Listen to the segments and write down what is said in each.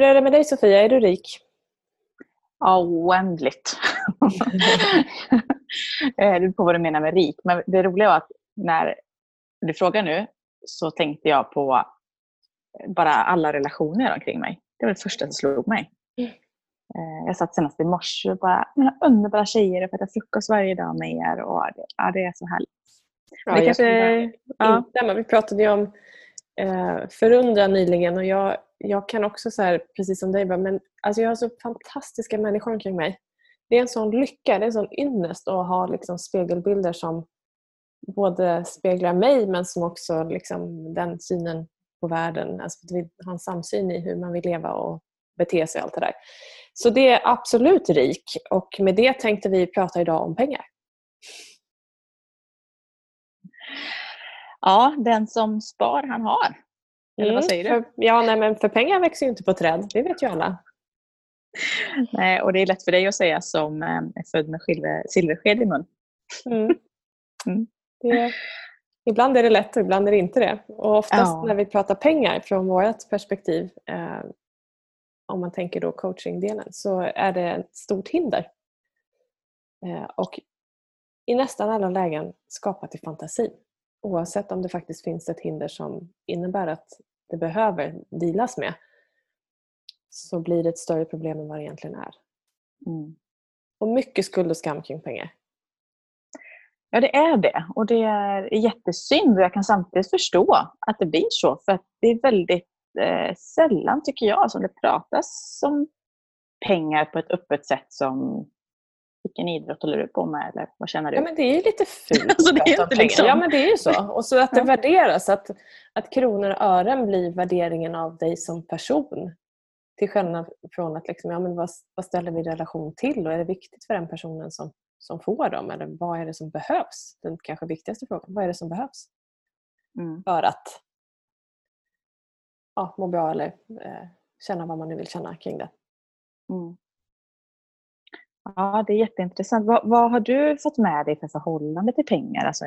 Hur är det med dig Sofia? Är du rik? Ja, oändligt. det beror på vad du menar med rik. Men det roliga var att när du frågar nu så tänkte jag på bara alla relationer omkring mig. Det var det första som slog mig. Mm. Jag satt senast i morse och bara, mina underbara tjejer, jag får äta frukost varje dag med er. Och det, ja, det är så härligt. Ja, det kanske, ja. Vi pratade ju om eh, förundran nyligen och jag, jag kan också så här, precis som dig, men alltså jag har så fantastiska människor omkring mig. Det är en sån lycka, det är en sån ynnest att ha liksom spegelbilder som både speglar mig men som också liksom den synen på världen. Alltså att vi har en samsyn i hur man vill leva och bete sig och allt det där. Så det är absolut rik och med det tänkte vi prata idag om pengar. Ja, den som spar han har. Eller vad mm, säger du? För, ja, nej, men för pengar växer ju inte på träd. Det vet ju alla. Nej, och det är lätt för dig att säga som eh, är född med silversked i mun. Mm. Mm. Det, ibland är det lätt och ibland är det inte det. Och oftast ja. när vi pratar pengar från vårt perspektiv, eh, om man tänker då coachingdelen, så är det ett stort hinder. Eh, och i nästan alla lägen skapat i fantasin. Oavsett om det faktiskt finns ett hinder som innebär att det behöver dealas med så blir det ett större problem än vad det egentligen är. Mm. Och mycket skuld och skam kring pengar. Ja, det är det. Och det är jättesynd. Och jag kan samtidigt förstå att det blir så. För att det är väldigt eh, sällan, tycker jag, som det pratas om pengar på ett öppet sätt som vilken idrott håller du på med eller vad känner du? Ja, men det är ju lite fult alltså, det är inte liksom... Ja, men det är ju så. Och så att det värderas, att, att kronor och ören blir värderingen av dig som person. Till skillnad från att liksom, ja, men vad, vad ställer vi relation till och är det viktigt för den personen som, som får dem? Eller vad är det som behövs? Den kanske viktigaste frågan. Vad är det som behövs? Mm. För att ja, må bra eller eh, känna vad man nu vill känna kring det. Mm. Ja, det är jätteintressant. Vad, vad, har du fått med dig för förhållande till pengar? Alltså,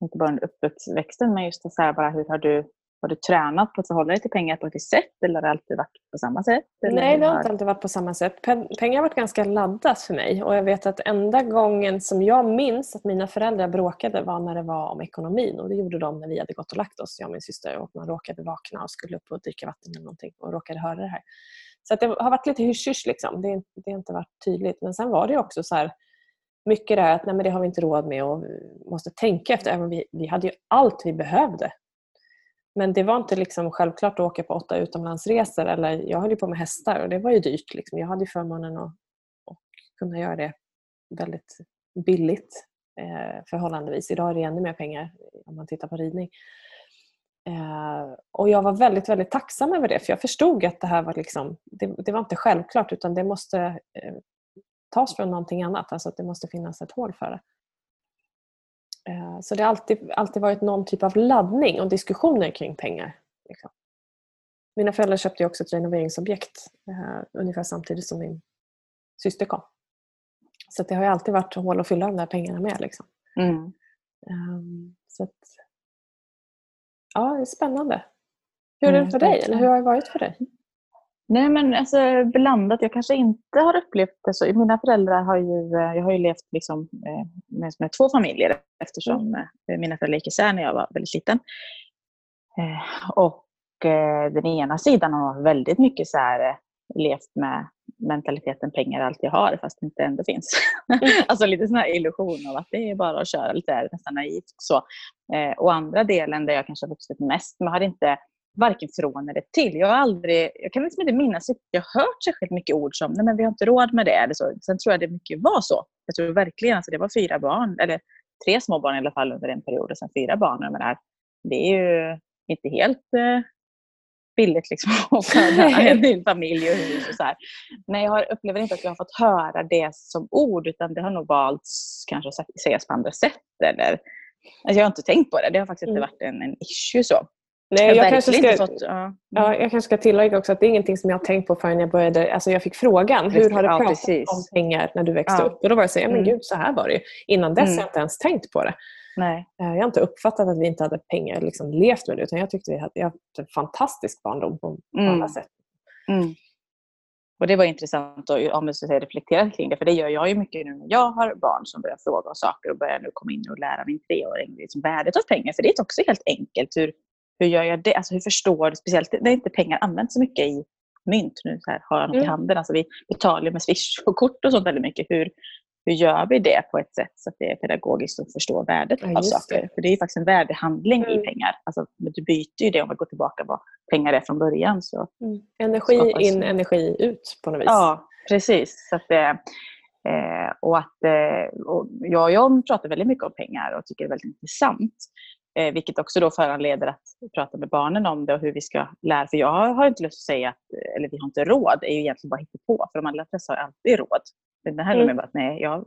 inte bara under uppväxten, men just så här, bara hur har du, har du tränat på att förhålla dig till pengar på ett visst sätt eller har det alltid varit på samma sätt? Nej, det har inte alltid varit på samma sätt. Pengar har varit ganska laddat för mig och jag vet att enda gången som jag minns att mina föräldrar bråkade var när det var om ekonomin och det gjorde de när vi hade gått och lagt oss, jag och min syster, och man råkade vakna och skulle upp och dricka vatten eller någonting och råkade höra det här. Så det har varit lite hysch liksom. det, det har inte varit tydligt. Men sen var det också så här, mycket där att nej, men det har vi inte råd med och måste tänka efter. Även vi, vi hade ju allt vi behövde. Men det var inte liksom självklart att åka på åtta utomlandsresor. Eller, jag höll ju på med hästar och det var ju dyrt. Liksom. Jag hade förmånen att, att kunna göra det väldigt billigt eh, förhållandevis. Idag är det ännu mer pengar om man tittar på ridning. Eh, och jag var väldigt, väldigt tacksam över det för jag förstod att det här var liksom, det, det var inte självklart utan det måste eh, tas från någonting annat. Alltså att det måste finnas ett hål för det. Eh, så det har alltid, alltid varit någon typ av laddning och diskussioner kring pengar. Liksom. Mina föräldrar köpte också ett renoveringsobjekt ungefär samtidigt som min syster kom. Så det har alltid varit hål att fylla de där pengarna med. Liksom. Mm. Um, så att, ja, det är spännande. Hur är det mm, för dig? Eller hur har det varit för dig? Nej men alltså blandat. Jag kanske inte har upplevt det så. Mina föräldrar har ju, eh, jag har ju levt liksom, eh, med, med två familjer eftersom mm. Eh, mina föräldrar gick isär när jag var väldigt liten. Och den ena sidan har väldigt mycket så här, levt med mentaliteten pengar är allt jag har fast det inte ändå finns. Mm. alltså lite sån här illusion av att det är bara att köra lite nästan naivt. Så. Eh, och andra delen där jag kanske har vuxit mest, men har inte varken från eller till. Jag har aldrig, jag kan liksom inte minnas att jag har hört särskilt mycket ord som nej men vi har inte råd med det. Eller så. Sen tror jag det mycket var så. Jag tror verkligen, alltså det var fyra barn, eller tre små barn i alla fall under en period och sen fyra barn. Men det, det är ju inte helt eh, billigt liksom, att föda en familj och hus. Och så här. Men jag upplever inte att jag har fått höra det som ord utan det har nog valts kanske att sägas på andra sätt. Eller, alltså jag har inte tänkt på det. Det har faktiskt inte mm. varit en, en issue så. Nej, jag, jag, kanske ska, fått, ja. ja. jag kanske ska tillägga också att det är ingenting som jag har tänkt på förrän jag började, alltså jag fick frågan, hur har du ja, pratat precis. om pengar när du växte ja. upp? Och då var det så, ja men mm. gud så här var det ju. Innan dess mm. har jag inte ens tänkt på det. Nej. Eh, jag har inte uppfattat att vi inte hade pengar liksom levt med det utan jag tyckte vi hade, jag hade en fantastisk barndom på, på mm. alla sätt. Mm. Och det var intressant att om jag säga, reflektera kring det, för det gör jag ju mycket nu när jag har barn som börjar fråga om saker och börjar nu komma in och lära min treåring liksom värdet av pengar. För det är också helt enkelt. Hur, hur gör jag det? Alltså hur förstår du, speciellt när inte pengar används så mycket i mynt nu, så här, har jag något mm. i handen. Alltså vi betalar med Swish och kort och sånt väldigt mycket. Hur, hur gör vi det på ett sätt så att det är pedagogiskt och förstår värdet ja, av saker? Det. För det är ju faktiskt en värdehandling mm. i pengar. Alltså, du byter ju det om vi går tillbaka vad pengar är från början. Så mm. Energi skapas... in, energi ut på något vis. Ja, precis. Så att, eh, och att, eh, och jag och John pratar väldigt mycket om pengar och tycker det är väldigt intressant. Eh, vilket också då föranleder att prata med barnen om det och hur vi ska lära. För jag har inte lust att säga att eller vi har inte råd, det är ju egentligen bara på för de allra flesta har alltid råd. Det här mm. med att nej, jag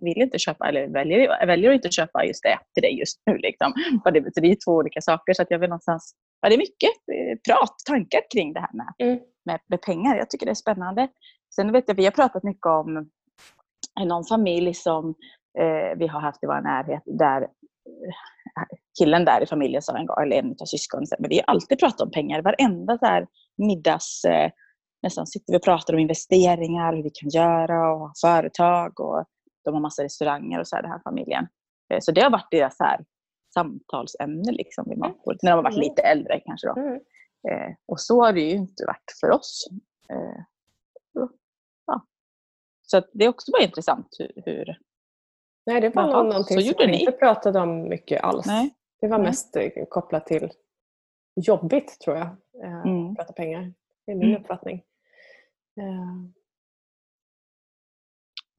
vill inte köpa, eller väljer, jag väljer att inte köpa just det till dig just nu. Liksom. Och det, det är två olika saker, så att jag vill någonstans... Ja, det är mycket eh, prat, tankar kring det här med, mm. med, med, pengar. Jag tycker det är spännande. Sen vet jag, vi har pratat mycket om någon familj som eh, vi har haft i vår närhet där eh, killen där i familjen sa en gång, eller en av syskonen, men vi har alltid pratat om pengar. Varenda så här middags... Eh, nästan sitter vi och pratar om investeringar, hur vi kan göra och företag och de har massa restauranger och så här, den här familjen. Eh, så det har varit deras här samtalsämne liksom vid matbordet, när de har varit lite äldre kanske då. Mm. Eh, och så har det ju inte varit för oss. Eh, ja. Så det är också bara intressant hur... hur Nej, det var Jaha, någonting som man inte pratade om mycket alls. Nej. Det var mest kopplat till jobbigt tror jag, mm. att prata pengar. Det är min mm. uppfattning. Eh.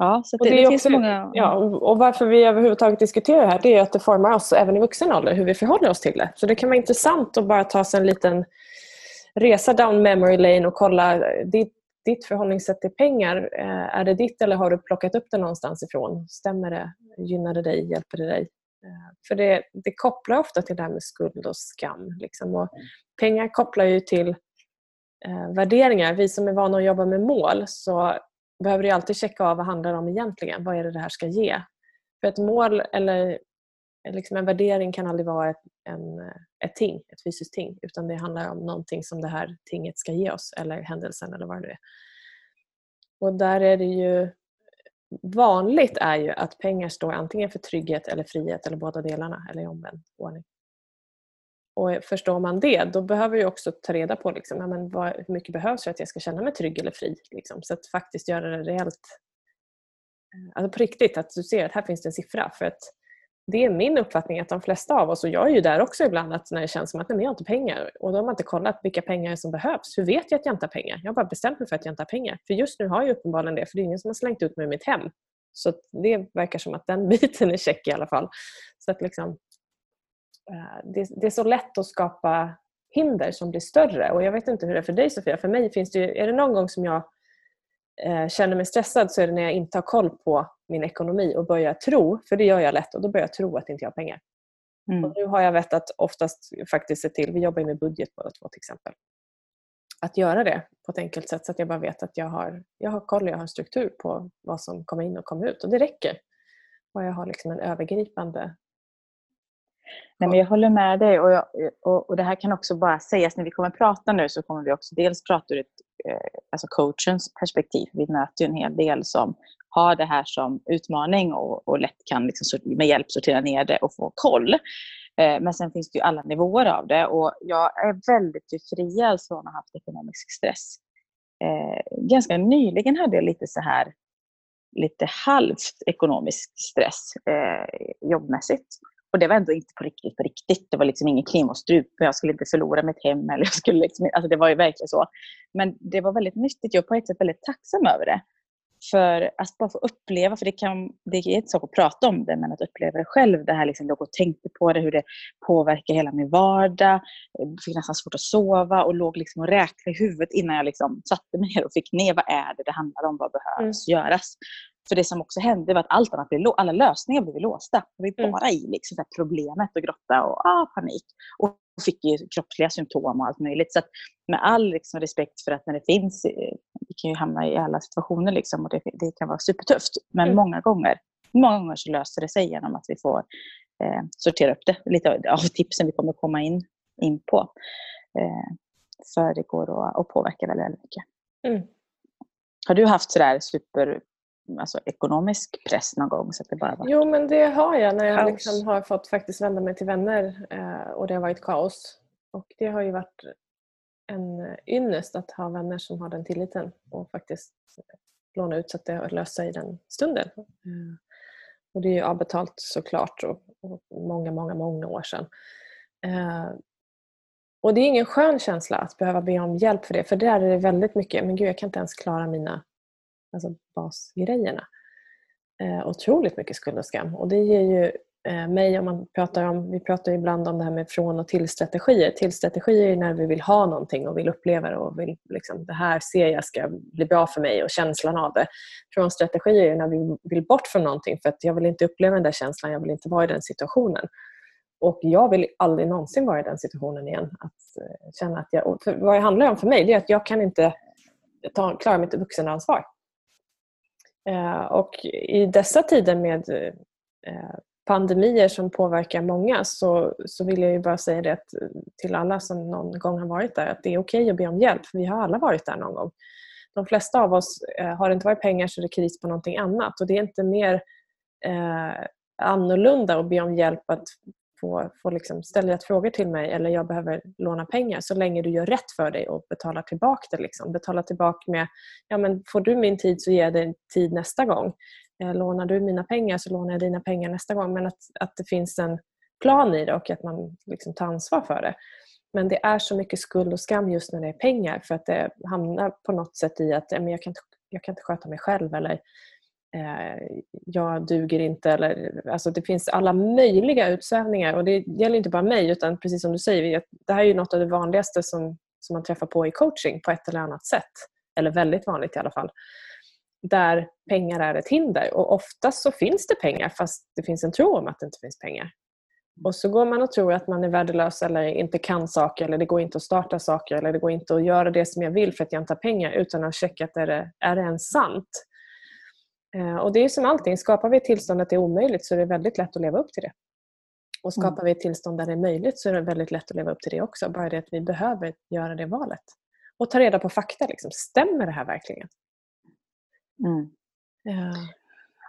Ja, så det, det, det finns också, många... Ja, och varför vi överhuvudtaget diskuterar det här det är att det formar oss även i vuxen ålder, hur vi förhåller oss till det. Så det kan vara intressant att bara ta sig en liten resa down memory lane och kolla ditt, ditt förhållningssätt till pengar. Eh, är det ditt eller har du plockat upp det någonstans ifrån? Stämmer det? Gynnar det dig? Hjälper det dig? Eh, för det, det kopplar ofta till det här med skuld och skam. Liksom. Och pengar kopplar ju till eh, värderingar. Vi som är vana att jobba med mål så behöver ju alltid checka av vad handlar det om egentligen. Vad är det det här ska ge? För ett mål eller eh, liksom en värdering kan aldrig vara ett, en, eh, ett ting, ett fysiskt ting. Utan det handlar om någonting som det här tinget ska ge oss eller händelsen eller vad det är. Och där är det ju vanligt är ju att pengar står antingen för trygghet eller frihet eller båda delarna eller i omvänd ordning. Och förstår man det, då behöver jag också ta reda på liksom, ja, men vad, hur mycket behövs för att jag ska känna mig trygg eller fri. Liksom. Så att faktiskt göra det reellt, eh, alltså på riktigt, att du ser att här finns det en siffra. För att det är min uppfattning att de flesta av oss, och jag är ju där också ibland, att när det känns som att nej, jag har inte pengar och då har man inte kollat vilka pengar som behövs. Hur vet jag att jag inte har pengar? Jag har bara bestämt mig för att jag inte har pengar. För just nu har jag uppenbarligen det, för det är ingen som har slängt ut mig i mitt hem. Så det verkar som att den biten är check i alla fall. Så att liksom, det, det, är så lätt att skapa hinder som blir större. Och Jag vet inte hur det är för dig Sofia. För mig finns det ju, är det någon gång som jag eh, känner mig stressad så är det när jag inte har koll på min ekonomi och börjar tro, för det gör jag lätt, och då börjar jag tro att inte jag har pengar. Mm. Och nu har jag vett att oftast faktiskt se till, vi jobbar med budget båda två till exempel, att göra det på ett enkelt sätt så att jag bara vet att jag har, jag har koll, jag har en struktur på vad som kommer in och kommer ut och det räcker. Och jag har liksom en övergripande Nej, men jag håller med dig och, jag, och, och, det här kan också bara sägas när vi kommer att prata nu så kommer vi också dels prata ur ett, eh, alltså coachens perspektiv. Vi möter ju en hel del som har det här som utmaning och, och lätt kan liksom med hjälp sortera ner det och få koll. Eh, men sen finns det ju alla nivåer av det och jag är väldigt befriad från att ha haft ekonomisk stress. Eh, ganska nyligen hade jag lite så här lite halvt ekonomisk stress eh, jobbmässigt. Och det var ändå inte på riktigt, på riktigt. Det var liksom ingen kniv. Jag skulle inte förlora mitt hem. Eller jag skulle liksom, alltså det var ju verkligen så. Men det var väldigt nyttigt. Jag är på ett sätt väldigt tacksam över det. För att bara få uppleva, för det, kan, det är inte sak att prata om det, men att uppleva det själv. Det här liksom, låg och tänkte på det, hur det påverkar hela min vardag. Jag fick nästan svårt att sova och låg liksom och räknade i huvudet innan jag liksom satte mig ner och fick ner vad är det det handlar om, vad behövs mm. göras. För det som också hände var att allt annat blev, alla lösningar blev låsta. Det var mm. bara i liksom, så problemet och grotta och ah, panik. Och fick ju kroppsliga symptom och allt möjligt. Så med all liksom, respekt för att när det finns, eh, vi kan ju hamna i alla situationer liksom, och det, det kan vara supertufft. Men mm. många gånger många gånger så löser det sig genom att vi får eh, sortera upp det. Lite av, av tipsen vi kommer komma in, in på. Eh, för det går att, att påverka väldigt, väldigt mycket. Mm. Har du haft sådär super alltså, ekonomisk press någon gång? Så att det bara var... Jo, men det har jag när jag liksom har fått faktiskt vända mig till vänner eh, och det har varit kaos. Och det har ju varit en ynnest att ha vänner som har den tilliten och faktiskt låna ut så att det löser sig i den stunden. Mm. Och det är ju avbetalt såklart och, och många, många, många år sedan. Eh, och det är ingen skön känsla att behöva be om hjälp för det, för där är det väldigt mycket, men gud jag kan inte ens klara mina alltså basgrejerna. Eh, otroligt mycket skuld och skam. Och det ger ju eh, mig, om man pratar om, vi pratar ibland om det här med från och till-strategier. Till-strategier är när vi vill ha någonting och vill uppleva det och vill, liksom, det här ser jag ska bli bra för mig och känslan av det. Från-strategier är när vi vill bort från någonting för att jag vill inte uppleva den där känslan, jag vill inte vara i den situationen. Och jag vill aldrig någonsin vara i den situationen igen. Att eh, känna att jag, vad det handlar om för mig det är att jag kan inte ta, klara mitt vuxenansvar. Eh, och i dessa tider med eh, pandemier som påverkar många så, så vill jag ju bara säga det eh, till alla som någon gång har varit där att det är okej okay att be om hjälp för vi har alla varit där någon gång. De flesta av oss, har det inte varit pengar så är det kris på någonting annat och det är inte mer eh, annorlunda att be om hjälp att få, få liksom ställa rätt frågor till mig eller jag behöver låna pengar så länge du gör rätt för dig och betalar tillbaka det. Liksom. Betala tillbaka med, ja men får du min tid så ger jag dig tid nästa gång. Eh, lånar du mina pengar så lånar jag dina pengar nästa gång. Men att, att det finns en plan i det och att man liksom tar ansvar för det. Men det är så mycket skuld och skam just när det är pengar för att det hamnar på något sätt i att men jag, kan inte, jag kan inte sköta mig själv eller Eh, jag duger inte. Eller, alltså det finns alla möjliga utsvävningar och det gäller inte bara mig utan precis som du säger, det här är ju något av det vanligaste som, som man träffar på i coaching på ett eller annat sätt. Eller väldigt vanligt i alla fall. Där pengar är ett hinder och oftast så finns det pengar fast det finns en tro om att det inte finns pengar. Och så går man och tror att man är värdelös eller inte kan saker eller det går inte att starta saker eller det går inte att göra det som jag vill för att jag inte har pengar utan att checka att är det, är det ens sant? Eh, och det är som allting, skapar vi ett tillstånd att det är omöjligt så är det väldigt lätt att leva upp till det. Och skapar mm. vi ett tillstånd där det är möjligt så är det väldigt lätt att leva upp till det också. Bara det att vi behöver göra det valet. Och ta reda på fakta. Liksom. Stämmer det här verkligen? Mm. Ja.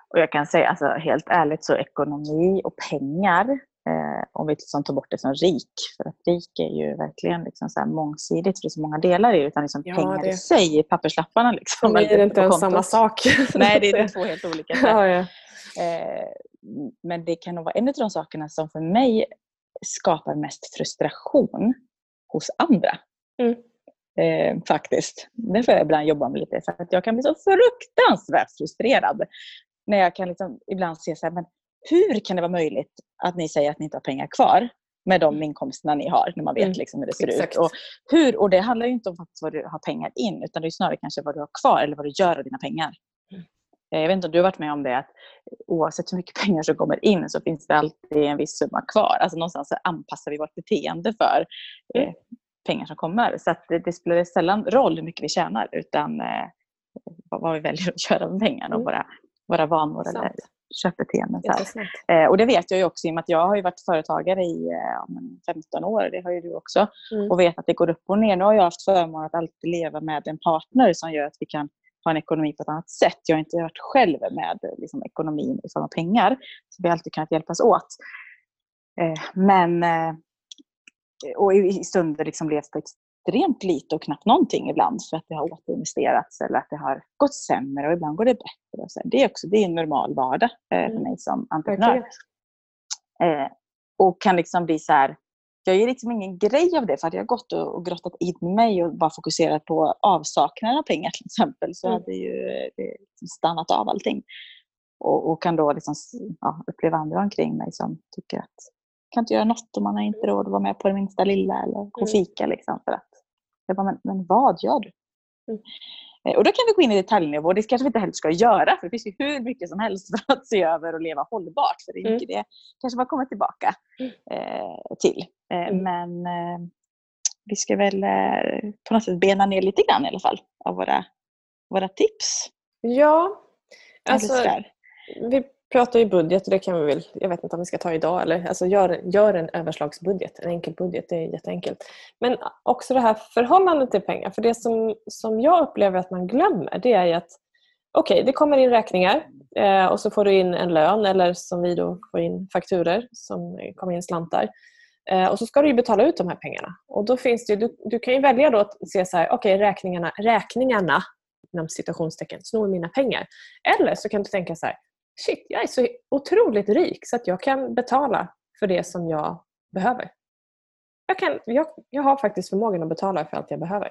Och jag kan säga alltså, helt ärligt så ekonomi och pengar Eh, om vi liksom tar bort det som rik. För att rik är ju verkligen liksom så mångsidigt, för det är så många delar i det. Utan liksom ja, pengar det... i sig, papperslapparna. Liksom, det är inte ens samma sak. Nej, det är två helt olika. Ja, ja. Eh, men det kan nog vara en av de sakerna som för mig skapar mest frustration hos andra. Mm. Eh, faktiskt. Det får jag ibland jobba med lite. För att jag kan bli så fruktansvärt frustrerad. När jag kan liksom ibland se så här, men hur kan det vara möjligt att ni säger att ni inte har pengar kvar med de mm. inkomsterna ni har, när man vet mm. liksom hur det ser Exakt. ut. Och, hur, och det handlar inte om vad du har pengar in, utan det är snarare kanske vad du har kvar eller vad du gör av dina pengar. Mm. Jag vet inte om du har varit med om det, att oavsett hur mycket pengar som kommer in så finns det alltid en viss summa kvar. Alltså någonstans så anpassar vi vårt beteende för eh, pengar som kommer. Så det, det, spelar sällan roll hur mycket vi tjänar, utan eh, vad vi väljer att göra med pengarna och våra, våra vanor Sant. eller köpbeteenden. Eh, och det vet jag ju också i och med att jag har varit företagare i eh, 15 år, det har ju du också, mm. och vet att det går upp och ner. Nu har jag haft förmånen att alltid leva med en partner som gör att vi kan ha en ekonomi på ett annat sätt. Jag har inte varit själv med liksom, ekonomin i form av pengar, så vi har alltid kunnat hjälpas åt. Eh, men eh, och i stunder liksom levt på extremt lite och knappt någonting ibland för att det har återinvesterats eller att det har gått sämre och ibland går det bättre. Och så. Det, är också, det är en normal vardag eh, för mm. mig som entreprenör. Eh, och kan liksom bli så här, jag gör liksom ingen grej av det för att jag har gått och, och grottat in mig och bara fokuserat på avsaknaden av pengar till exempel så mm. hade ju det liksom stannat av allting. Och, och kan då liksom, ja, uppleva andra omkring mig som tycker att kan inte göra något om man har inte råd att vara med på det minsta lilla eller gå och mm. fika. Liksom, för att jag bara, men, men vad gör du? Mm. Eh, och då kan vi gå in i detaljnivå. Det kanske vi inte heller ska göra för det finns ju hur mycket som helst för att se över och leva hållbart. För det är mycket mm. det kanske man kommer tillbaka mm. eh, till. Eh, mm. Men eh, vi ska väl eh, på något sätt bena ner lite grann i alla fall av våra, våra tips. Ja, alltså vi pratar ju budget och det kan vi väl, jag vet inte om vi ska ta idag eller alltså gör, gör en överslagsbudget, en enkel budget, det är jätteenkelt. Men också det här förhållandet till pengar, för det som, som jag upplever att man glömmer det är ju att okej, okay, det kommer in räkningar eh, och så får du in en lön eller som vi då får in fakturer som kommer in slantar. Eh, och så ska du betala ut de här pengarna. Och då finns det, du, du kan ju välja då att se så här, okej okay, räkningarna, räkningarna inom citationstecken, snor mina pengar. Eller så kan du tänka så här, shit, jag är så otroligt rik så att jag kan betala för det som jag behöver. Jag, kan, jag, jag har faktiskt förmågan att betala för allt jag behöver.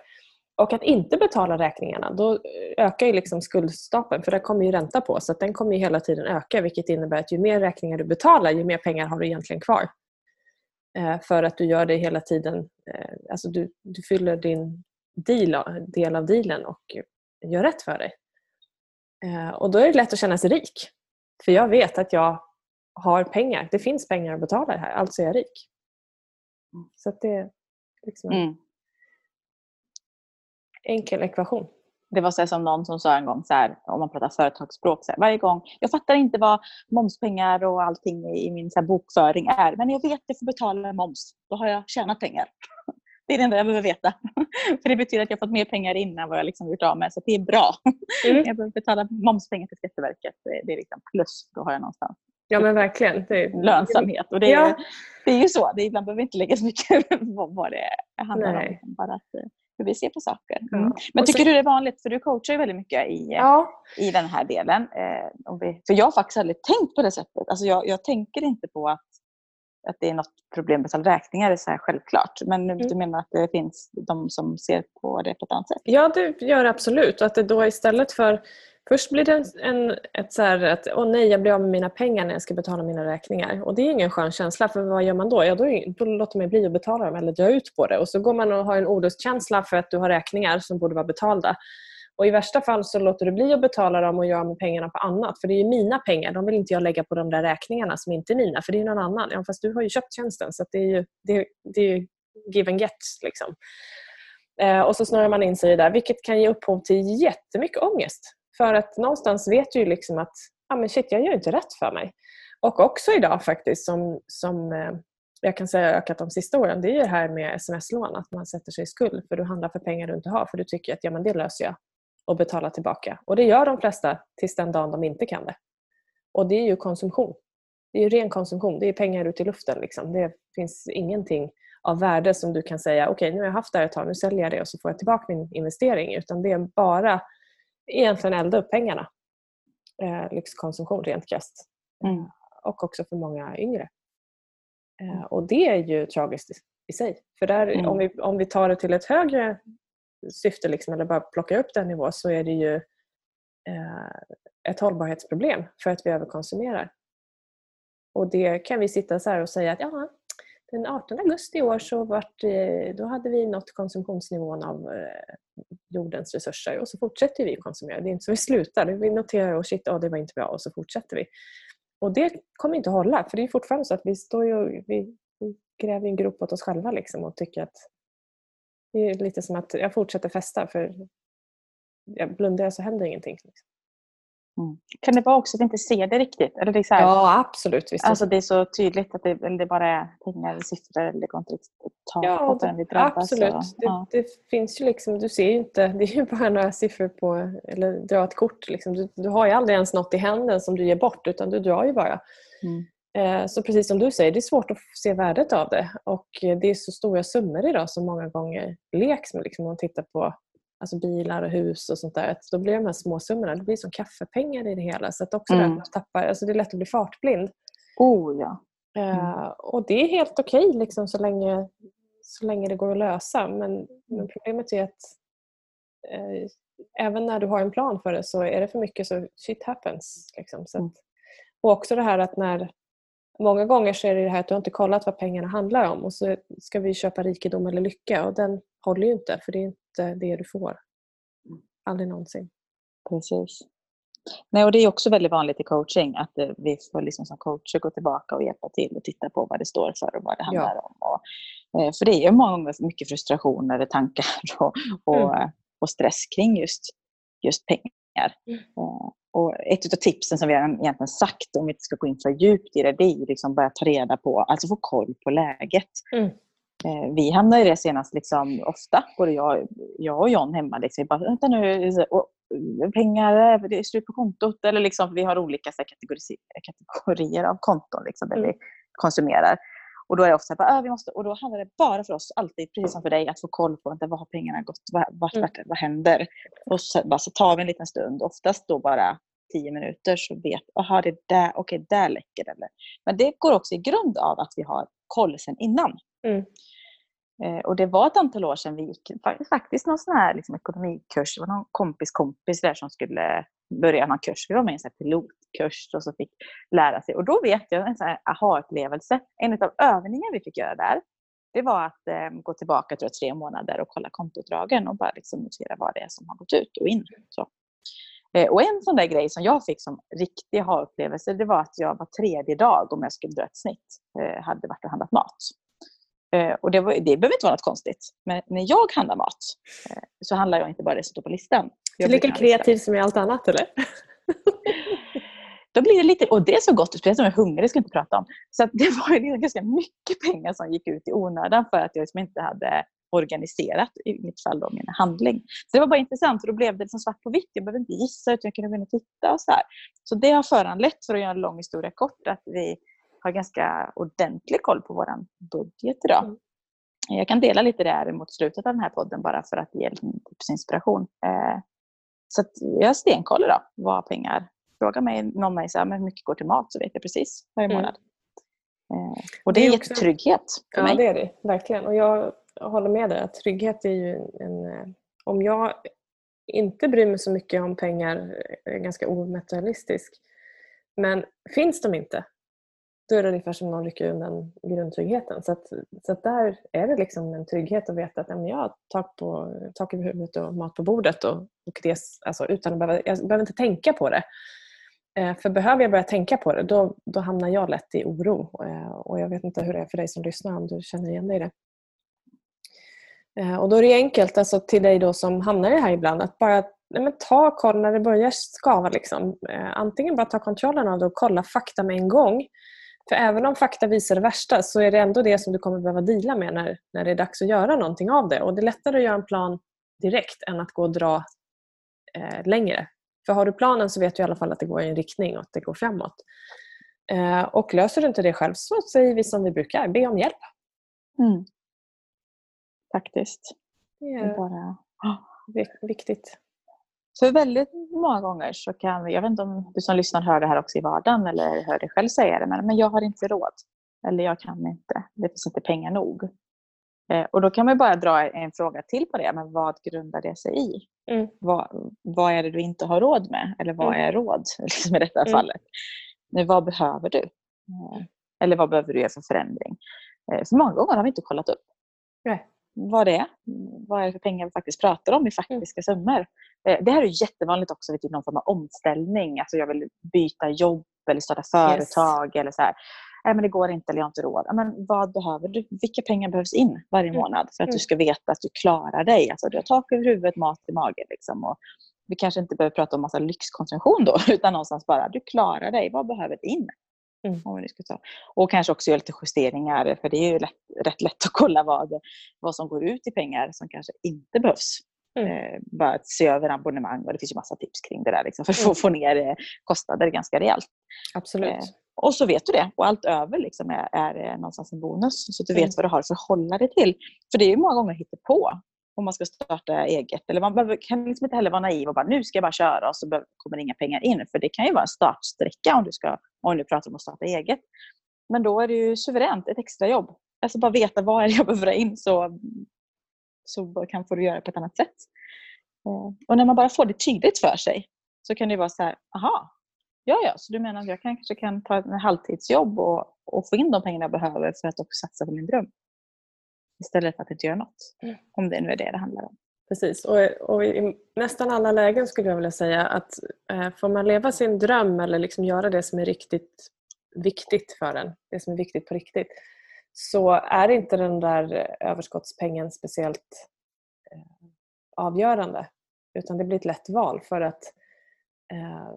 Och att inte betala räkningarna, då ökar ju liksom skuldstapeln för det kommer ju ränta på så att den kommer ju hela tiden öka vilket innebär att ju mer räkningar du betalar ju mer pengar har du egentligen kvar. Eh, för att du gör det hela tiden, eh, alltså du, du fyller din deal, del av dealen och gör rätt för dig. Eh, och då är det lätt att känna sig rik. För jag vet att jag har pengar. Det finns pengar att betala här, alltså är jag rik. Så det är liksom en mm. enkel ekvation. Det var så som någon som sa en gång, så här, om man pratar företagsspråk, så här, varje gång. Jag fattar inte vad momspengar och allting i min så här, bokföring är, men jag vet att jag får betala moms. Då har jag tjänat pengar. Det är det enda jag behöver veta. För det betyder att jag fått mer pengar innan vad jag liksom gjort av med. Så det är bra. Mm. Jag behöver betala momspengar till Skatteverket. Det är liksom plus. Då har jag någonstans Ja men verkligen. Det är... Lönsamhet. Och det, är, ja. det är ju så. Det är, ibland behöver vi inte lägga så mycket på vad det handlar Nej. om. Bara att, eh, hur vi ser på saker. Mm. Ja. Men tycker sen... du det är vanligt, för du coachar ju väldigt mycket i, ja. i den här delen. Eh, vi, för jag har faktiskt aldrig tänkt på det sättet. Alltså jag, jag tänker inte på att att det är något problem med räkningar är så här självklart. Men mm. du menar att det finns de som ser på det på ett annat sätt? Ja, det gör det absolut. Och att det då istället för Först blir det en, ett så här att åh nej, jag blir av med mina pengar när jag ska betala mina räkningar. Och Det är ingen skön känsla, för vad gör man då? Ja, då, då låter man bli att betala dem eller dra ut på det. Och så går man och har en olustkänsla för att du har räkningar som borde vara betalda. Och I värsta fall så låter du bli att betala dem och gör med pengarna på annat. För det är mina pengar. De vill inte jag lägga på de där räkningarna som inte är mina. För det är någon annan. Ja, fast du har ju köpt tjänsten. Så det är ju det, det är give and get. Liksom. Eh, och så snurrar man in sig i det där. Vilket kan ge upphov till jättemycket ångest. För att någonstans vet du ju liksom att ah, men shit, jag gör inte rätt för mig. Och också idag faktiskt som, som eh, jag kan säga ökat de sista åren, det är ju det här med sms-lån. Att man sätter sig i skuld för du handlar för pengar du inte har. För du tycker att ja, men det löser jag och betala tillbaka. Och det gör de flesta tills den dagen de inte kan det. Och det är ju konsumtion. Det är ju ren konsumtion. Det är pengar ut i luften. Liksom. Det finns ingenting av värde som du kan säga okej okay, nu har jag haft det här ett tag, nu säljer jag det och så får jag tillbaka min investering. Utan det är bara egentligen elda upp pengarna. Eh, lyxkonsumtion rent krasst. Mm. Och också för många yngre. Eh, och det är ju tragiskt i sig. För där, mm. om, vi, om vi tar det till ett högre syfte liksom, eller bara plockar upp den nivån så är det ju eh, ett hållbarhetsproblem för att vi överkonsumerar. Och det kan vi sitta så och säga att ja, den 18 augusti i år så vart, eh, då hade vi nått konsumtionsnivån av eh, jordens resurser och så fortsätter vi konsumera. Det är inte så vi slutar. Vi noterar och shit, oh, det var inte bra och så fortsätter vi. Och det kommer inte att hålla för det är fortfarande så att vi, står ju, vi, vi gräver en grop åt oss själva liksom och tycker att det är lite som att jag fortsätter festa för jag blundar så händer ingenting. Liksom. Mm. Kan det vara också att vi inte ser det riktigt? Eller det är så här, ja, absolut. Visst. Alltså det är så tydligt att det, det bara är pengar eller siffror. Det går inte riktigt att ta ja, på vi drabbas. Absolut. Och, ja. det, det, finns ju liksom, du ser ju inte, det är ju bara några siffror på, eller dra ett kort. Liksom. Du, du har ju aldrig ens något i handen som du ger bort utan du drar ju bara. Mm. Eh, så precis som du säger, det är svårt att se värdet av det. Och det är så stora summor idag som många gånger leks med. Liksom, om man tittar på alltså bilar och hus och sånt där. Då blir de här småsummorna det blir som kaffepengar i det hela. Så att också mm. det, tappar, alltså det är lätt att bli fartblind. Oh, ja. Eh, mm. Och det är helt okej okay, liksom, så, länge, så länge det går att lösa. Men, men problemet är att uh, även när du har en plan för det så är det för mycket så shit happens. Liksom. Så att, mm. och också det här att när Många gånger så är det det här att du inte kollat vad pengarna handlar om och så ska vi köpa rikedom eller lycka och den håller ju inte för det är inte det du får. Aldrig någonsin. Precis. Nej, och det är också väldigt vanligt i coaching att eh, vi får liksom som coacher gå tillbaka och hjälpa till och titta på vad det står för och vad det handlar ja. om. Och, eh, för det är många gånger mycket frustrationer, tankar och, och, mm. och stress kring just, just pengar Mm. Och ett av tipsen som vi har egentligen sagt, om vi inte ska gå in för djupt i det, det är ju liksom börja ta reda på, alltså få koll på läget. Mm. Vi hamnar i det senast liksom, ofta, både jag, jag och John hemma. Liksom, bara, vänta nu, och, pengar, det är slut på kontot. Eller liksom, vi har olika så här, kategorier av konton liksom, där mm. vi konsumerar. Och då är det ofta så här, vi måste, och då handlar det bara för oss, alltid, precis som för dig, att få koll på vänta, vad har pengarna gått, vart, vart, mm. vad händer? Och så, bara, så tar vi en liten stund, oftast då bara tio minuter, så vet aha, det där, okej, där läcker det. Men det går också i grund av att vi har koll sen innan. Mm. Eh, och det var ett antal år sedan vi gick faktiskt någon sån här liksom, ekonomikurs. Det var någon kompis kompis där som skulle börja någon kurs. Vi var med i en pilotkurs och så fick lära sig. Och då vet jag en sån aha-upplevelse. En av övningarna vi fick göra där, det var att eh, gå tillbaka tror jag, tre månader och kolla kontoutdragen och bara liksom notera vad det är som har gått ut och in. Så. Eh, och en sån där grej som jag fick som riktig aha-upplevelse, det var att jag var tredje dag, om jag skulle dra ett snitt, eh, hade varit och handlat mat. Eh, och det, var, det behöver inte vara något konstigt. Men när jag handlar mat eh, så handlar jag inte bara det som står på listan. Är lika kreativ som i allt annat eller? Då blir det lite, och det är så gott, speciellt om jag är hungrig, det ska jag inte prata om. Så det var ganska mycket pengar som gick ut i onödan för att jag liksom inte hade organiserat, i mitt fall, då, min handling. Så det var bara intressant, för då blev det liksom svart på vitt. Jag behövde inte gissa, utan jag kunde gå in och titta. Och så, här. så det har föranlett, för att göra en lång historia kort, att vi har ganska ordentlig koll på vår budget idag. Mm. Jag kan dela lite där mot slutet av den här podden bara för att ge tipsinspiration. Eh, så jag har stenkoll idag vad pengar... Frågar mig någon mig så här, hur mycket går till mat så vet jag precis varje mm. månad. Mm. och det, det är, är trygghet för ja, mig. Ja, det är det verkligen. Och jag håller med dig. Trygghet är ju en... Eh, om jag inte bryr mig så mycket om pengar, är ganska omaterialistisk. Men finns de inte, då är det ungefär som någon rycker undan grundtryggheten. Så, att, så att där är det liksom en trygghet att veta att jag har tak, på, tak över huvudet och mat på bordet. Och, och res, alltså, utan att behöva, jag behöver inte tänka på det. Eh, för behöver jag börja tänka på det, då, då hamnar jag lätt i oro. Eh, och jag vet inte hur det är för dig som lyssnar, om du känner igen dig i det. Eh, och då är det enkelt alltså, till dig då som hamnar i det här ibland att bara nej men ta koll när det börjar skava. Liksom. Eh, antingen bara ta kontrollen av det och kolla fakta med en gång för även om fakta visar det värsta så är det ändå det som du kommer behöva dela med när, när det är dags att göra någonting av det. Och det är lättare att göra en plan direkt än att gå och dra eh, längre. För har du planen så vet du i alla fall att det går i en riktning och att det går framåt. Eh, och löser du inte det själv så säger vi som vi brukar, be om hjälp. Mm. Faktiskt. Det är bara... viktigt. För väldigt många gånger så kan vi, jag vet inte om du som lyssnar hör det här också i vardagen eller hör dig själv säga det, men, men jag har inte råd. Eller jag kan inte. Det finns inte pengar nog. Eh, och då kan man bara dra en fråga till på det. Men vad grundar det sig i? Mm. Vad, vad är det du inte har råd med? Eller vad mm. är råd liksom i detta mm. fallet? Men vad behöver du? Eh, eller vad behöver du göra för förändring? Eh, för många gånger har vi inte kollat upp. Nej vad det är. Vad är det för pengar vi faktiskt pratar om i faktiska summor. Eh, det här är jättevanligt också vid typ någon form av omställning. Alltså jag vill byta jobb eller starta företag. Yes. eller så här. Nej, men det går inte eller jag har inte råd. Men vad behöver du? Vilka pengar behövs in varje mm. månad för att mm. du ska veta att du klarar dig? Alltså, du har tak över huvudet, mat i magen. Liksom, och vi kanske inte behöver prata om massa lyxkonsumtion då, utan någonstans bara du klarar dig. Vad behöver in? Mm. Om vi ska ta. Och kanske också göra lite justeringar, för det är ju lätt, rätt lätt att kolla vad, vad som går ut i pengar som kanske inte behövs. Mm. Eh, bara att se över abonnemang och det finns ju massa tips kring det där liksom, för att mm. få ner eh, kostnader ganska rejält. Absolut. Eh, och så vet du det. Och allt över liksom är, är någonstans en bonus. Så att du vet mm. vad du har att förhålla dig till. För det är ju många gånger på om man ska starta eget. Eller man behöver, kan liksom inte heller vara naiv och bara nu ska jag bara köra och så kommer det inga pengar in. För det kan ju vara en startsträcka om du, ska, om du pratar om att starta eget. Men då är det ju suveränt, ett extra jobb. Alltså bara veta vad är det jag behöver dra in så, så kan, få du göra det på ett annat sätt. Eh, och när man bara får det tydligt för sig så kan det vara så här, aha, ja ja, så du menar att jag kanske kan ta ett halvtidsjobb och, och få in de pengarna jag behöver för att också satsa på min dröm istället för att inte göra något. Mm. Om det nu är det det handlar om. Precis, och, och, i nästan alla lägen skulle jag vilja säga att eh, får man leva sin dröm eller liksom göra det som är riktigt viktigt för en, det som är viktigt på riktigt, så är inte den där överskottspengen speciellt eh, avgörande. Utan det blir ett lätt val för att eh,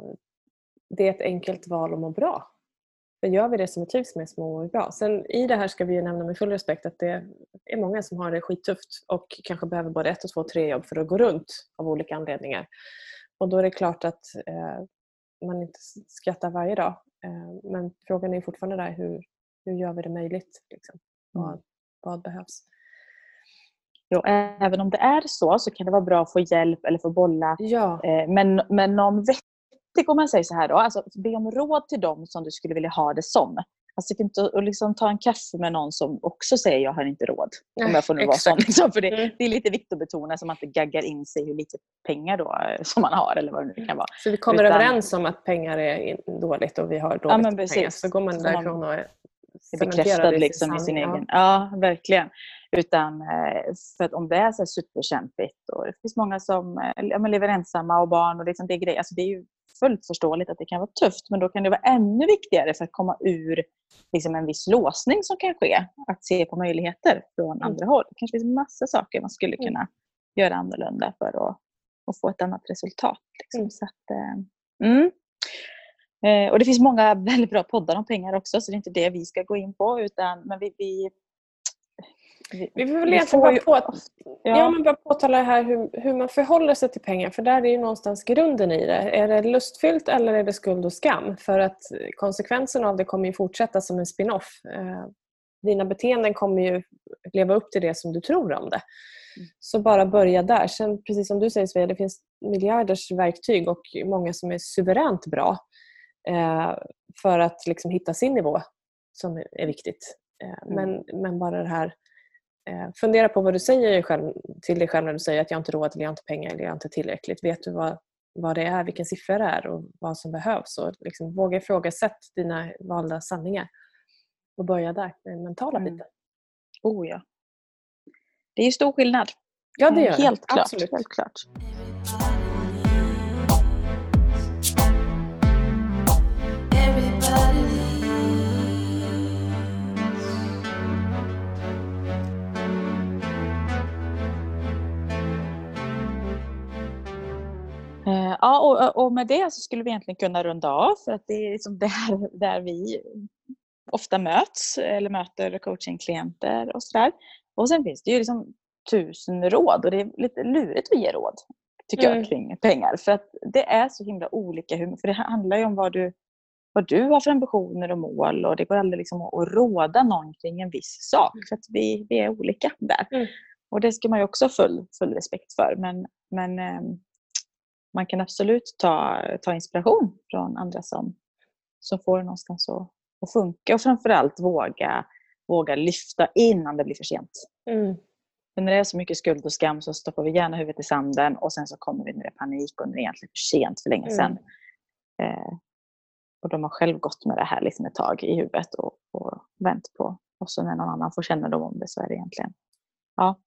det är ett enkelt val att må bra. För gör vi det som vi trivs med så mår vi bra. Sen i det här ska vi nämna med full respekt att det är många som har det skittufft och kanske behöver både ett, och två, tre jobb för att gå runt av olika anledningar. Och då är det klart att eh, man inte skrattar varje dag. Eh, men frågan är fortfarande där hur, hur gör vi det möjligt? Liksom? Vad, mm. vad behövs? Jo, även om det är så så kan det vara bra att få hjälp eller få bolla ja. eh, med, med någon vettig, om man säger så här då, alltså be om råd till dem som du skulle vilja ha det som. Alltså inte att liksom ta en kaffe med någon som också säger jag har inte råd. Om jag får nu vara sån. Liksom, för det, mm. det, är lite viktigt att betona så man inte gaggar in sig hur lite pengar då, eh, som man har eller vad det nu kan vara. Så vi kommer Utan, överens om att pengar är dåligt och vi har dåligt ja, men pengar. Så går man därifrån och är bekräftad liksom i sin egen... Ja, verkligen. Utan eh, för att om det är så superkämpigt och det finns många som eh, ja, lever ensamma och barn och liksom det, är grejer, alltså det är ju fullt förståeligt att det kan vara tufft men då kan det vara ännu viktigare för att komma ur liksom en viss låsning som kan ske. Att se på möjligheter från mm. andra håll. Det kanske finns massa saker man skulle mm. kunna mm. göra annorlunda för att, att få ett annat resultat. Liksom. Mm. Så att, eh, mm. Eh, och det finns många väldigt bra poddar om pengar också så det är inte det vi ska gå in på utan men vi, vi vi, vi vill väl egentligen bara, på, ja. Ja, men bara påtala här hur, hur man förhåller sig till pengar för där är ju någonstans grunden i det. Är det lustfyllt eller är det skuld och skam? För att konsekvensen av det kommer ju fortsätta som en spin-off. Eh, dina beteenden kommer ju leva upp till det som du tror om det. Mm. Så bara börja där. Sen precis som du säger Svea, det finns miljarders verktyg och många som är suveränt bra eh, för att liksom hitta sin nivå som är viktigt. Eh, mm. men, men bara det här fundera på vad du säger själv, till dig själv när du säger att jag inte råd, eller jag inte pengar eller jag inte tillräckligt. Vet du vad, vad det är, vilken siffra det är och vad som behövs? Och liksom, våga ifrågasätta dina valda sanningar. Och börja där, den mentala mm. biten. Oh ja. Det är stor skillnad. Ja, det gör Helt det. klart. Absolut. Helt klart. Och, och med det så skulle vi egentligen kunna runda av för att det är liksom där, där vi ofta möts eller möter coachingklienter och sådär. Och sen finns det ju liksom tusen råd och det är lite lurigt att ge råd tycker mm. jag kring pengar. För att det är så himla olika. För det handlar ju om vad du, vad du har för ambitioner och mål och det går aldrig liksom att råda någon kring en viss sak. För att vi, vi är olika där. Mm. Och det ska man ju också ha full, full respekt för. Men, men ehm, man kan absolut ta, ta inspiration från andra som, som får det någonstans att, att funka och framförallt våga, våga lyfta innan det blir för sent. Mm. För när det är så mycket skuld och skam så stoppar vi gärna huvudet i sanden och sen så kommer vi när det är panik och när det är egentligen för sent för länge sedan. Mm. Eh, och de har själv gått med det här liksom ett tag i huvudet och, och vänt på. Och så när någon annan får kännedom om det så är det egentligen ja,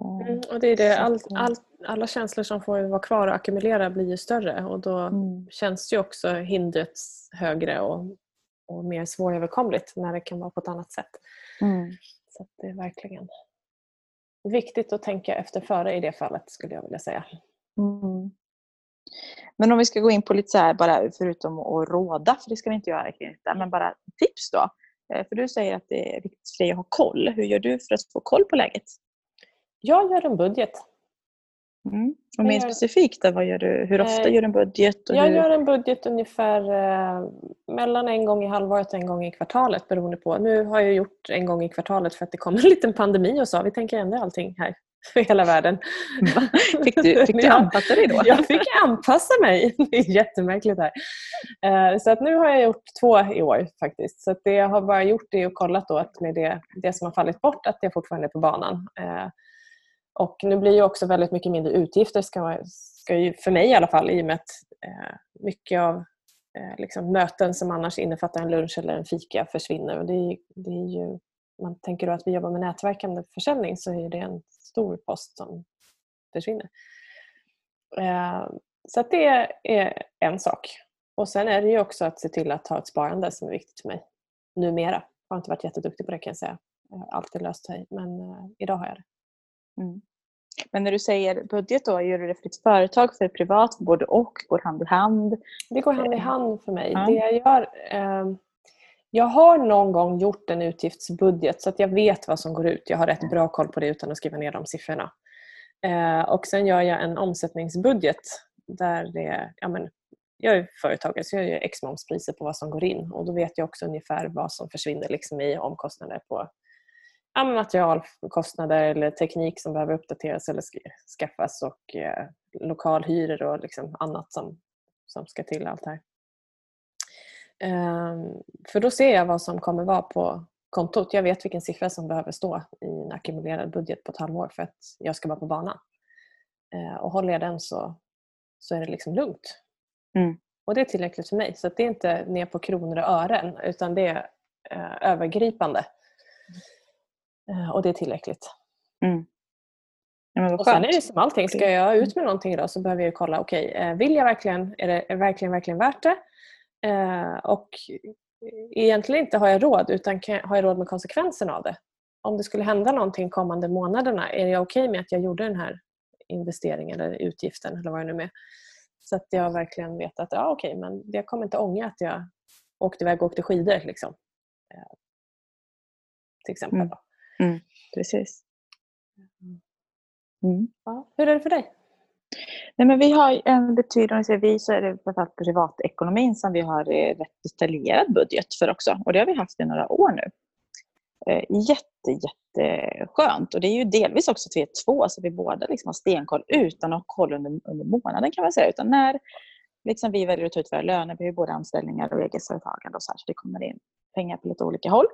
Mm, och det är det. All, all, alla känslor som får vara kvar och ackumulera blir ju större och då mm. känns ju också hindret högre och, och mer svåröverkomligt när det kan vara på ett annat sätt. Mm. Så det är verkligen viktigt att tänka efter före i det fallet skulle jag vilja säga. Mm. Men om vi ska gå in på lite så här, bara förutom att råda, för det ska vi inte göra kring detta, men bara tips då. Eh, för du säger att det är viktigt för dig att ha koll. Hur gör du för att få koll på läget? Jag gör en budget. Mm. Och mer specifikt, vad gör du? hur ofta eh, gör du en budget? jag hur... gör en budget ungefär eh, mellan en gång i halvåret och en gång i kvartalet beroende på. Nu har jag gjort en gång i kvartalet för att det kom en liten pandemi och så. Vi tänker ändra allting här för hela världen. Fick du, fick du anpassa dig då? Jag fick anpassa mig. Det är jättemärkligt här. Eh, så att nu har jag gjort två i år faktiskt. Så det jag har bara gjort är att kolla då att med det, det som har fallit bort att det fortfarande är på banan. Och nu blir ju också väldigt mycket mindre utgifter ska, ska ju, för mig i alla fall i och med att eh, mycket av eh, liksom, möten som annars innefattar en lunch eller en fika försvinner. Och det är, det är ju, man tänker då att vi jobbar med nätverkande försäljning så är det en stor post som försvinner. Eh, så det är en sak. Och sen är det ju också att se till att ha ett sparande som är viktigt för mig. Numera. Jag har inte varit jätteduktig på det kan jag säga. Jag har alltid löst det men eh, idag har jag det. Mm. Men när du säger budget då, gör du det för ditt företag, för privat, för både och, går hand i hand? Det går hand i hand för mig. Ja. Det jag gör... Eh, jag har någon gång gjort en utgiftsbudget så att jag vet vad som går ut. Jag har rätt bra koll på det utan att skriva ner de siffrorna. Eh, och sen gör jag en omsättningsbudget där det, ja men, jag är företagare så jag gör x momspriser på vad som går in och då vet jag också ungefär vad som försvinner liksom i omkostnader på materialkostnader eller teknik som behöver uppdateras eller skaffas och eh, lokalhyror och liksom annat som, som ska till allt här. Eh, för då ser jag vad som kommer vara på kontot. Jag vet vilken siffra som behöver stå i en ackumulerad budget på ett halvår för att jag ska vara på banan. Eh, och håller jag den så, så är det liksom lugnt. Mm. Och det är tillräckligt för mig. Så det är inte ner på kronor och ören utan det är eh, övergripande. Eh, och det är tillräckligt. Mm. Ja, och sen är det som allting, ska jag ut med någonting idag så behöver jag kolla, okej, okay, eh, vill jag verkligen, är det verkligen, verkligen värt det? Eh, och egentligen inte har jag råd utan har jag råd med konsekvenserna av det? Om det skulle hända någonting kommande månaderna, är jag okej okay med att jag gjorde den här investeringen eller utgiften eller vad det nu är? Så att jag verkligen vet att ja, okej, okay, men jag kommer inte ångra att jag åkte iväg och åkte skidor. Liksom. Till exempel. Mm. Mm, precis. Mm. Ja, hur är det för dig? Nej, men vi har en betydande, vi så är det framförallt privatekonomin som vi har eh, rätt detaljerad budget för också. Och det har vi haft i några år nu. Eh, jätte, jätteskönt. Och det är ju delvis också att vi är två, så vi båda liksom har stenkoll utan att ha koll under, under månaden kan man säga. Utan när liksom vi väljer att ta ut våra löner, vi har ju både anställningar och egenföretagande och så här, så det kommer in pengar på lite olika håll.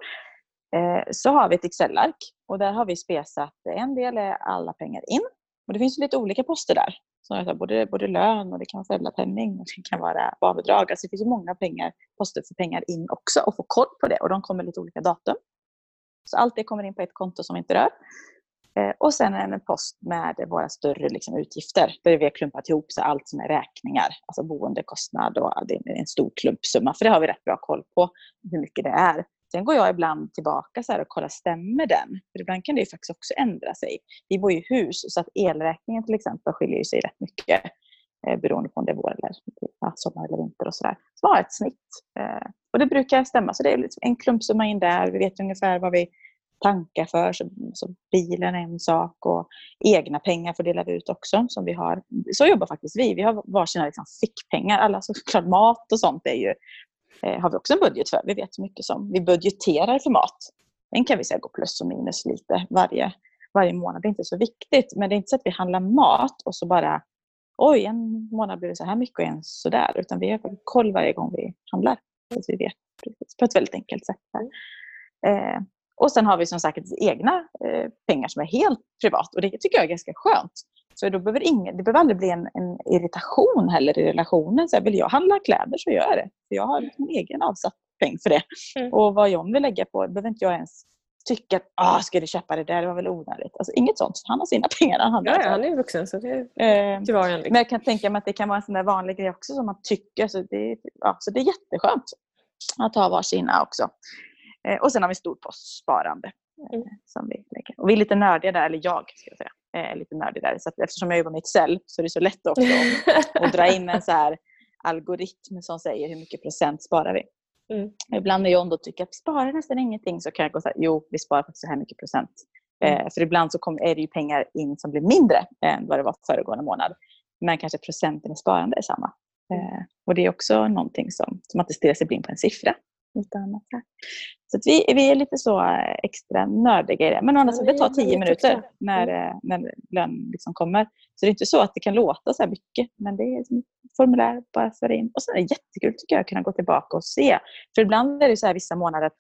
Eh, så har vi ett Excel-ark och där har vi spesat en del är alla pengar in. Och det finns lite olika poster där. Så både, både lön och det kan vara föräldrapenning och det kan vara barnbidrag. Alltså det finns många pengar, poster för pengar in också och få koll på det. Och de kommer lite olika datum. Så allt det kommer in på ett konto som vi inte rör. Eh, och sen en post med våra större liksom, utgifter. Där vi har klumpat ihop så allt som är räkningar. Alltså boendekostnad och det är en stor klumpsumma. För det har vi rätt bra koll på hur mycket det är. Sen går jag ibland tillbaka så och kollar, stämmer den? För ibland kan det faktiskt också ändra sig. Vi bor i hus så att elräkningen till exempel skiljer sig rätt mycket eh, beroende på om det är vår eller ja, sommar eller vinter och sådär. Så har ett snitt. Eh, och det brukar stämma. Så det är liksom en klumpsumma in där. Vi vet ungefär vad vi tankar för. Så, så bilen är en sak och egna pengar får vi ut också. Som vi har. Så jobbar faktiskt vi. Vi har varsina liksom, fickpengar. Alla såklart mat och sånt är ju eh, har vi också en budget för. Vi vet så mycket som vi budgeterar för mat. Den kan vi säga går plus och minus lite varje, varje månad. Det är inte så viktigt. Men det är inte så att vi handlar mat och så bara oj, en månad blir det så här mycket och en så där. Utan vi har koll varje gång vi handlar. Så vi vet precis, på ett väldigt enkelt sätt. Eh, och sen har vi som sagt egna eh, pengar som är helt privat. Och det tycker jag är ganska skönt. Så då behöver ingen, det behöver aldrig bli en, en irritation heller i relationen. Så här, vill jag handla kläder så gör jag det. För jag har liksom egen avsatt peng för det. Mm. Och vad John vill lägga på behöver inte jag ens tycka att ah, ska du köpa det där, det var väl onödigt. Alltså, inget sånt. Han har sina pengar. Han, ja, ja, han är vuxen så det är eh, till var. Men jag kan tänka mig att det kan vara en sån där vanlig grej också som man tycker. Så det, ja, så det är jätteskönt att ha varsina också. Eh, och sen har vi storpostsparande. Eh, mm. Som vi, lägger. Och vi är lite nördiga där, eller jag ska jag säga är lite nördig där. Så eftersom jag jobbar med Excel så är det så lätt också att, att dra in en så här algoritm som säger hur mycket procent sparar vi. Mm. Ibland när John då tycker att vi sparar nästan ingenting så kan jag gå så här, jo vi sparar faktiskt så här mycket procent. Mm. Eh, för ibland så kom, är det ju pengar in som blir mindre än vad det var föregående månad. Men kanske procenten i sparande är samma. Mm. Eh, och det är också någonting som, som man inte stirrar sig blind på en siffra. Utan, så vi, vi är lite så eh, extra nördiga i det. Men annars, ja, det tar tio minuter när, mm. Eh, när lön liksom kommer. Så det är inte så att det kan låta så här mycket. Men det är formulär, bara för in. Och sen är det jättekul tycker jag att kunna gå tillbaka och se. För ibland är det så här vissa månader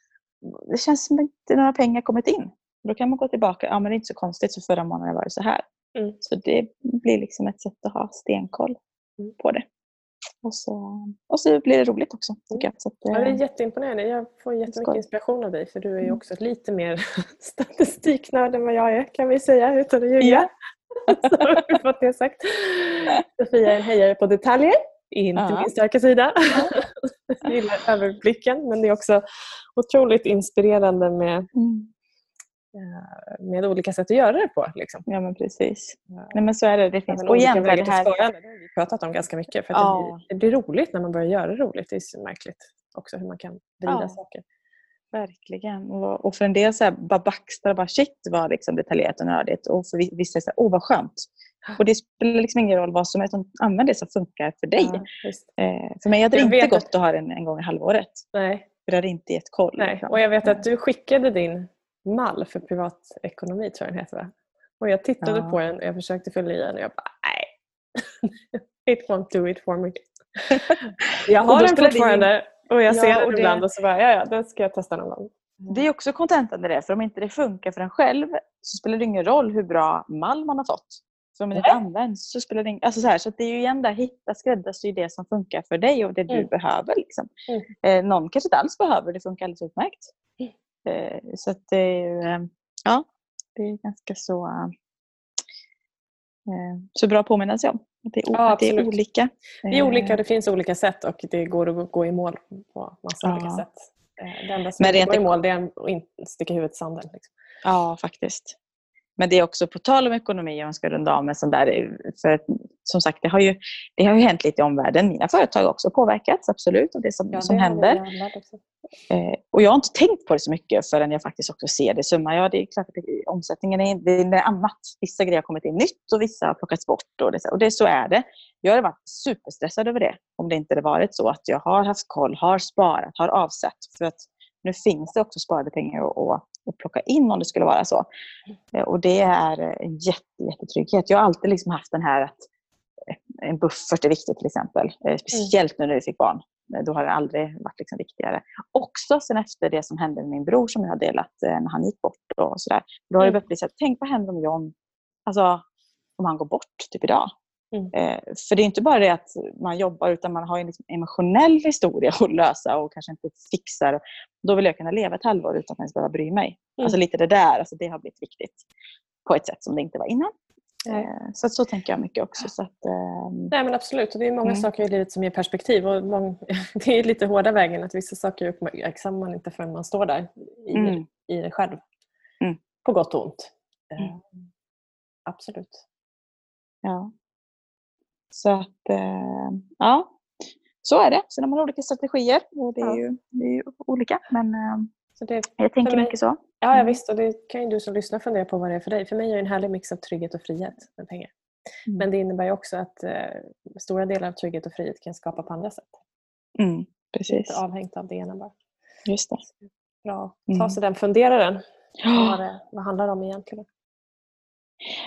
det känns som att inte några pengar kommit in. Då kan man gå tillbaka. Ja, men det är inte så konstigt, för förra månaden var det så här. Mm. Så det blir liksom ett sätt att ha stenkoll mm. på det. Och så, och så blir det roligt också. Tycker jag. Så att, ja, det är jätteimponerande. Jag får jättemycket inspiration av dig för du är ju mm. också lite mer statistiknörd än vad jag är kan vi säga utan att ljuga. Ja. så har vi fått det sagt. Sofia är en hejare på detaljer, inte ja. min starka sida. jag gillar överblicken men det är också otroligt inspirerande med mm. Eh, med olika sätt att göra det på. Liksom. Ja, men precis. Nej, men så är det. Det finns. Och igen, vägar det till här... det har vi pratat om ganska mycket. För Ja. det, blir, det blir roligt när man börjar göra det roligt. Det är så märkligt också hur man kan vrida Ja. saker. Verkligen. Och, och för en del så här, bara baxtra, bara shit vad liksom detaljerat och nördigt. Och för vi- vissa så här, åh vad skönt. Och det spelar liksom ingen roll vad som är, utan använd det som funkar för dig. Ja. Eh, för mig hade det inte gått att- ha den en gång i halvåret. Nej, För det hade inte gett koll. nej. liksom. Och jag vet att du skickade din mall för privatekonomi, tror jag den heter. Va? Och jag tittade Ja. på den och jag försökte fylla i den och jag bara, nej. It won't do it for me. Jag har den fortfarande och jag Ja, ser den och det- ibland och så bara, ja ja, den ska jag testa någon gång. Det är också kontentan i det. För om inte det funkar för en själv så spelar det ingen roll hur bra mall man har fått. För om det inte används så spelar det ingen... Alltså så, här, så det är ju igen där, hitta skräddarsy det som funkar för dig och det du Mm. behöver. Liksom. Mm. Eh, någon kanske inte alls behöver, det funkar alldeles utmärkt. Eh, så att det är eh, ja, det är ganska så, eh, så bra att påminna sig om. Att det är, Ja, det är olika. Det är olika, det finns olika sätt och det går att gå i mål på massa Ja. olika sätt. Det enda som Men inte rent går i mål det är att inte sticka huvudet i sanden. Liksom. Ja, faktiskt. Men det är också på tal om ekonomi, om man ska runda av med sånt där. För som sagt, det har, ju, det har ju hänt lite i omvärlden. Mina företag har också påverkats, absolut, av det som, som det har händer. Eh, och jag har inte tänkt på det så mycket förrän jag faktiskt också ser det summa. Ja, det är klart att det, omsättningen är, det är annat. Vissa grejer har kommit in nytt och vissa har plockats bort. Och det, och det, så är det. Jag hade varit superstressad över det om det inte hade varit så att jag har haft koll, har sparat, har avsatt. För att nu finns det också sparade pengar att, att plocka in om det skulle vara så. Eh, Och det är en jätte, jättetrygghet. Jag har alltid liksom haft den här att eh, en buffert är viktigt till exempel. Eh, Speciellt nu när vi fick barn. Då har det aldrig varit liksom viktigare. Också sen efter det som hände med min bror som jag har delat när han gick bort. och sådär. Då har det Mm. börjat bli så här, tänk vad händer om John, alltså om han går bort typ idag. Mm. Eh, för det är inte bara det att man jobbar utan man har en liksom emotionell historia att lösa och kanske inte fixar. Då vill jag kunna leva ett halvår utan att ens behöva bry mig. Mm. Alltså lite det där, alltså det har blivit viktigt. På ett sätt som det inte var innan. Eh, så, så tänker jag mycket också. Så att, ehm, Nej men absolut, och det är många Mm. saker i livet som ger perspektiv. Och mång, det är lite hårda vägen att vissa saker uppmärksammar man inte förrän man står där i, Mm. i det själv. Mm. På gott och ont. Eh, Mm. Absolut. Ja. Så att, eh, ja. Så är det. Sen har man olika strategier och det är, Ja. ju, det är ju olika. Men eh, Så det, jag tänker mig- mycket så. ja, ja Mm. visst, och det kan ju du som lyssnar fundera på vad det är för dig. För mig är det en härlig mix av trygghet och frihet med pengar. Mm. Men det innebär ju också att eh, stora delar av trygghet och frihet kan skapa på andra sätt. Mm, precis. inte avhängt av det ena bara. Just det. Bra att Mm. ta sig den funderaren. Vad, det, vad handlar det om egentligen?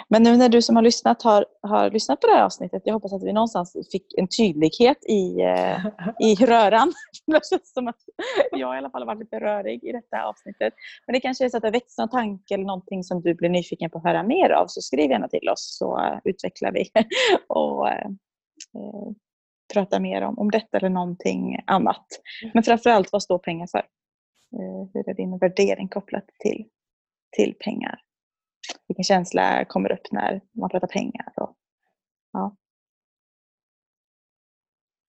Men nu när du som har lyssnat har, har lyssnat på det här avsnittet. Jag hoppas att vi någonstans fick en tydlighet i, eh, i röran. Det känns som att jag i alla fall har varit lite rörig i detta avsnittet. Men det kanske är så att det väcks någon tanke eller någonting som du blir nyfiken på att höra mer av. Så skriv gärna till oss så eh, utvecklar vi och eh, eh, pratar mer om, om detta eller någonting annat. Men framförallt, vad står pengar för? Eh, hur är din värdering kopplat till, till pengar? Vilken känsla kommer upp när man pratar pengar? Och, ja.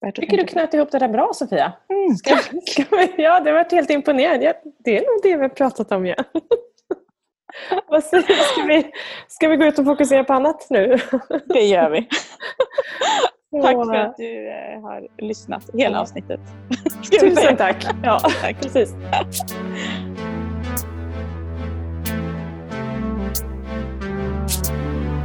Att tycker du knöt ihop det där bra Sofia. Mm, Ska, ska vi, ja, det varit helt imponerad. Ja, det är nog det vi har pratat om. Ja. Vad säger du? Ska vi, ska vi gå ut och fokusera på annat nu? det gör vi. Tack Så, för att du eh, har lyssnat hela avsnittet. Tusen tack. Ja, tack. Precis.